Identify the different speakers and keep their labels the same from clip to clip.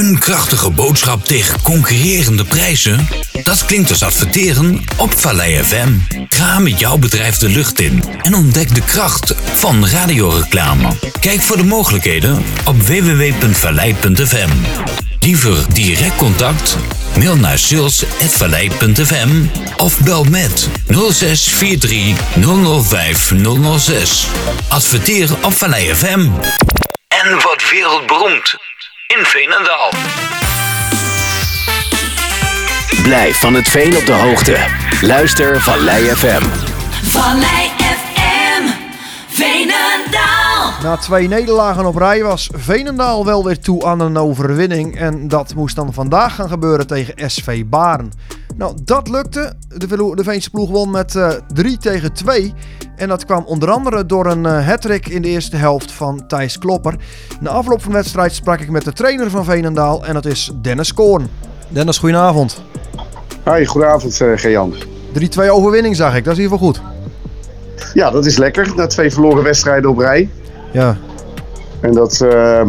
Speaker 1: Een krachtige boodschap tegen concurrerende prijzen? Dat klinkt als adverteren op Vallei FM. Ga met jouw bedrijf de lucht in en ontdek de kracht van radioreclame. Kijk voor de mogelijkheden op www.vallei.fm. Liever direct contact? Mail naar sales.vallei.fm of bel met 0643 005 006. Adverteer op Vallei FM. En wat wereldberoemd in Veenendaal.
Speaker 2: Blijf van het veen op de hoogte. Luister Vallei FM.
Speaker 3: Vallei FM, Veenendaal.
Speaker 4: Na twee nederlagen op rij was Veenendaal wel weer toe aan een overwinning. En dat moest dan vandaag gaan gebeuren tegen SV Baren. Nou, dat lukte. De, de Veense ploeg won met eh 3 tegen 2. En dat kwam onder andere door een eh hat-trick in de eerste helft van Thijs Klopper. Na afloop van de wedstrijd sprak ik met de trainer van Veenendaal en dat is Dennis Koorn. Dennis, goedenavond.
Speaker 5: Hoi, goedenavond uh, Gejan.
Speaker 4: 3-2 overwinning zag ik, dat is in ieder geval goed.
Speaker 5: Ja, dat is lekker. Na twee verloren wedstrijden op rij.
Speaker 4: Ja,
Speaker 5: En dat, eh,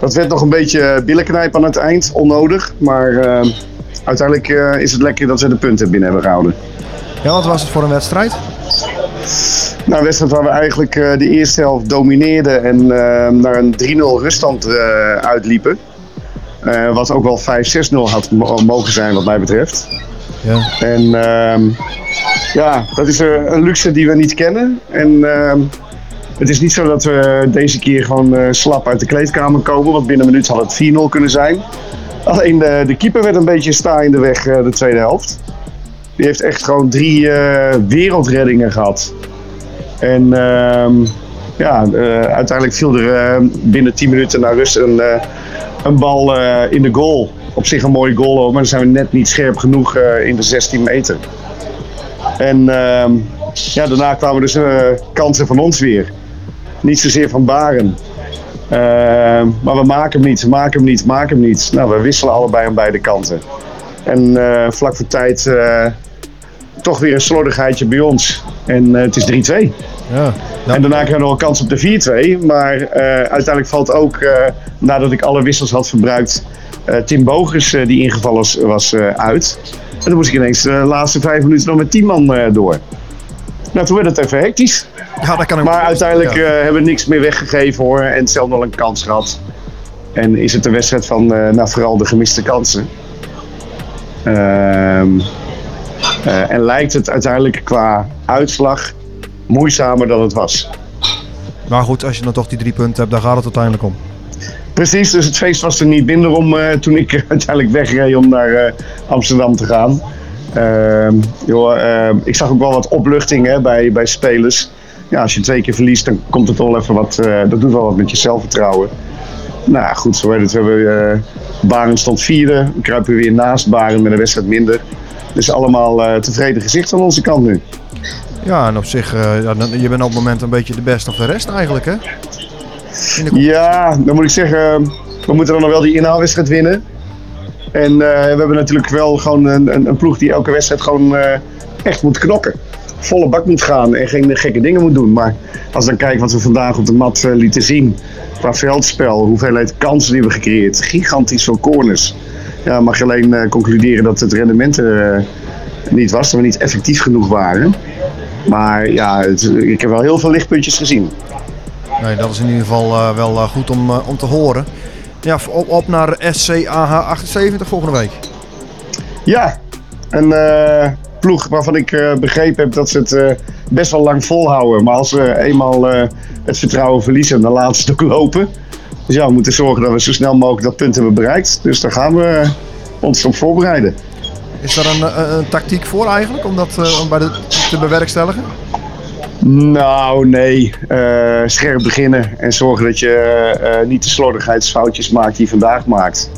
Speaker 5: dat werd nog een beetje billenknijp aan het eind, onnodig. Maar eh, uiteindelijk eh, is het lekker dat we de punten binnen hebben gehouden.
Speaker 4: ja wat was het voor een wedstrijd?
Speaker 5: Nou, een wedstrijd waar we eigenlijk eh, de eerste helft domineerden en eh, naar een 3-0 ruststand uitliepen. Wat ook wel 5-6-0 had mo- mogen zijn wat mij betreft.
Speaker 4: Ja.
Speaker 5: En ehm, ja, dat is een luxe die we niet kennen. En ehm, het is niet zo dat we deze keer gewoon slap uit de kleedkamer komen. Want binnen een minuut had het 4-0 kunnen zijn. Alleen de, de keeper werd een beetje sta in de weg eh, de tweede helft. Die heeft echt gewoon drie eh, wereldreddingen gehad. En ehm, ja, eh, uiteindelijk viel er eh, binnen 10 minuten naar rust een, eh, een bal eh, in de goal. Op zich een mooie goal maar dan zijn we net niet scherp genoeg eh, in de 16 meter. En ehm, ja, daarna kwamen dus eh, kansen van ons weer. Niet zozeer van Baren. Ehm, maar we maken hem niet, we maken hem niet, we maken hem niet. Nou, we wisselen allebei aan beide kanten. En eh, vlak voor tijd eh, toch weer een slordigheidje bij ons. En eh, het is 3-2.
Speaker 4: Ja.
Speaker 5: En daarna kregen we nog een kans op de 4-2. Maar uiteindelijk valt ook, nadat ik alle wissels had verbruikt, Tim Bogers, die ingevallen was, uit. En dan moest ik ineens de laatste vijf minuten nog met 10 man door. Nou, toen werd het even hectisch.
Speaker 4: ja, dat kan ik
Speaker 5: Maar uiteindelijk
Speaker 4: Ja.
Speaker 5: eh, hebben we niks meer weggegeven hoor. En zelf nog een kans gehad. En is het een wedstrijd van eh, nou, vooral de gemiste kansen. Ehm, eh, en lijkt het uiteindelijk qua uitslag moeizamer dan het was.
Speaker 4: Maar goed, als je dan toch die drie punten hebt, daar gaat het uiteindelijk om.
Speaker 5: Precies, dus het feest was er niet minder om toen ik uiteindelijk wegreed om naar Amsterdam te gaan. Ehm, joh, ehm, ik zag ook wel wat opluchting hè, bij, bij spelers. Ja, als je twee keer verliest, dan komt het wel even wat. eh, dat doet wel wat met je zelfvertrouwen. Nou goed, zo het. We hebben, eh, Baren stond vierde. We kruipen weer naast Baren met een wedstrijd minder. Dus allemaal eh, tevreden gezicht van onze kant nu.
Speaker 4: Ja, en op zich, je bent op het moment een beetje de best of de rest eigenlijk, hè?
Speaker 5: Ja, dan moet ik zeggen, we moeten dan nog wel die inhaalwedstrijd winnen. En eh, we hebben natuurlijk wel gewoon een, een, een ploeg die elke wedstrijd gewoon eh, echt moet knokken. Volle bak moet gaan en geen gekke dingen moet doen. Maar als ik dan kijk wat we vandaag op de mat eh, lieten zien. Qua veldspel, hoeveelheid kansen die we gecreëerd. Gigantisch veel corners. Ja, mag je alleen concluderen dat het rendement eh, niet was. Dat we niet effectief genoeg waren. Maar ja, ik heb wel heel veel lichtpuntjes gezien.
Speaker 4: Nee, dat is in ieder geval wel goed om, om te horen. Ja, op, op naar SCAH 78 volgende week.
Speaker 5: Ja, een eh, ploeg waarvan ik eh, begrepen heb dat ze het eh, best wel lang volhouden. Maar als ze eenmaal het vertrouwen verliezen, dan laten ze het ook lopen. Dus ja, we moeten zorgen dat we zo snel mogelijk dat punt hebben bereikt. Dus daar gaan we ons op voorbereiden.
Speaker 4: Is daar een, eh, een tactiek voor eigenlijk, om dat om bij de, te bewerkstelligen?
Speaker 5: Nou, nee. Eh, scherp beginnen en zorgen dat je eh, niet de slordigheidsfoutjes maakt die je vandaag maakt.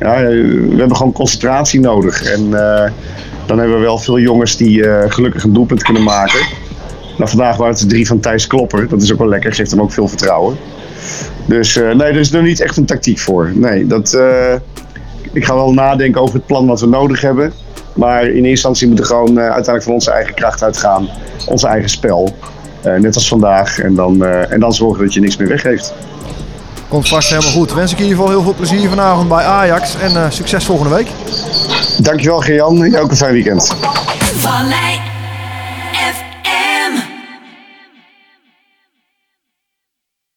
Speaker 5: Ja, eh, we hebben gewoon concentratie nodig. En eh, dan hebben we wel veel jongens die eh, gelukkig een doelpunt kunnen maken. Nou, vandaag waren het drie van Thijs Klopper. Dat is ook wel lekker, geeft hem ook veel vertrouwen. Dus eh, nee, er is er niet echt een tactiek voor. Nee, dat, eh, ik ga wel nadenken over het plan wat we nodig hebben. Maar in eerste instantie moeten we gewoon eh, uiteindelijk van onze eigen kracht uitgaan. Ons eigen spel. Eh, net als vandaag. En dan, eh, en dan zorgen dat je niks meer weggeeft.
Speaker 4: Komt vast helemaal goed. Wens ik in ieder geval heel veel plezier vanavond bij Ajax. En uh, succes volgende week.
Speaker 5: Dankjewel Gejan. Jij ook een fijn weekend.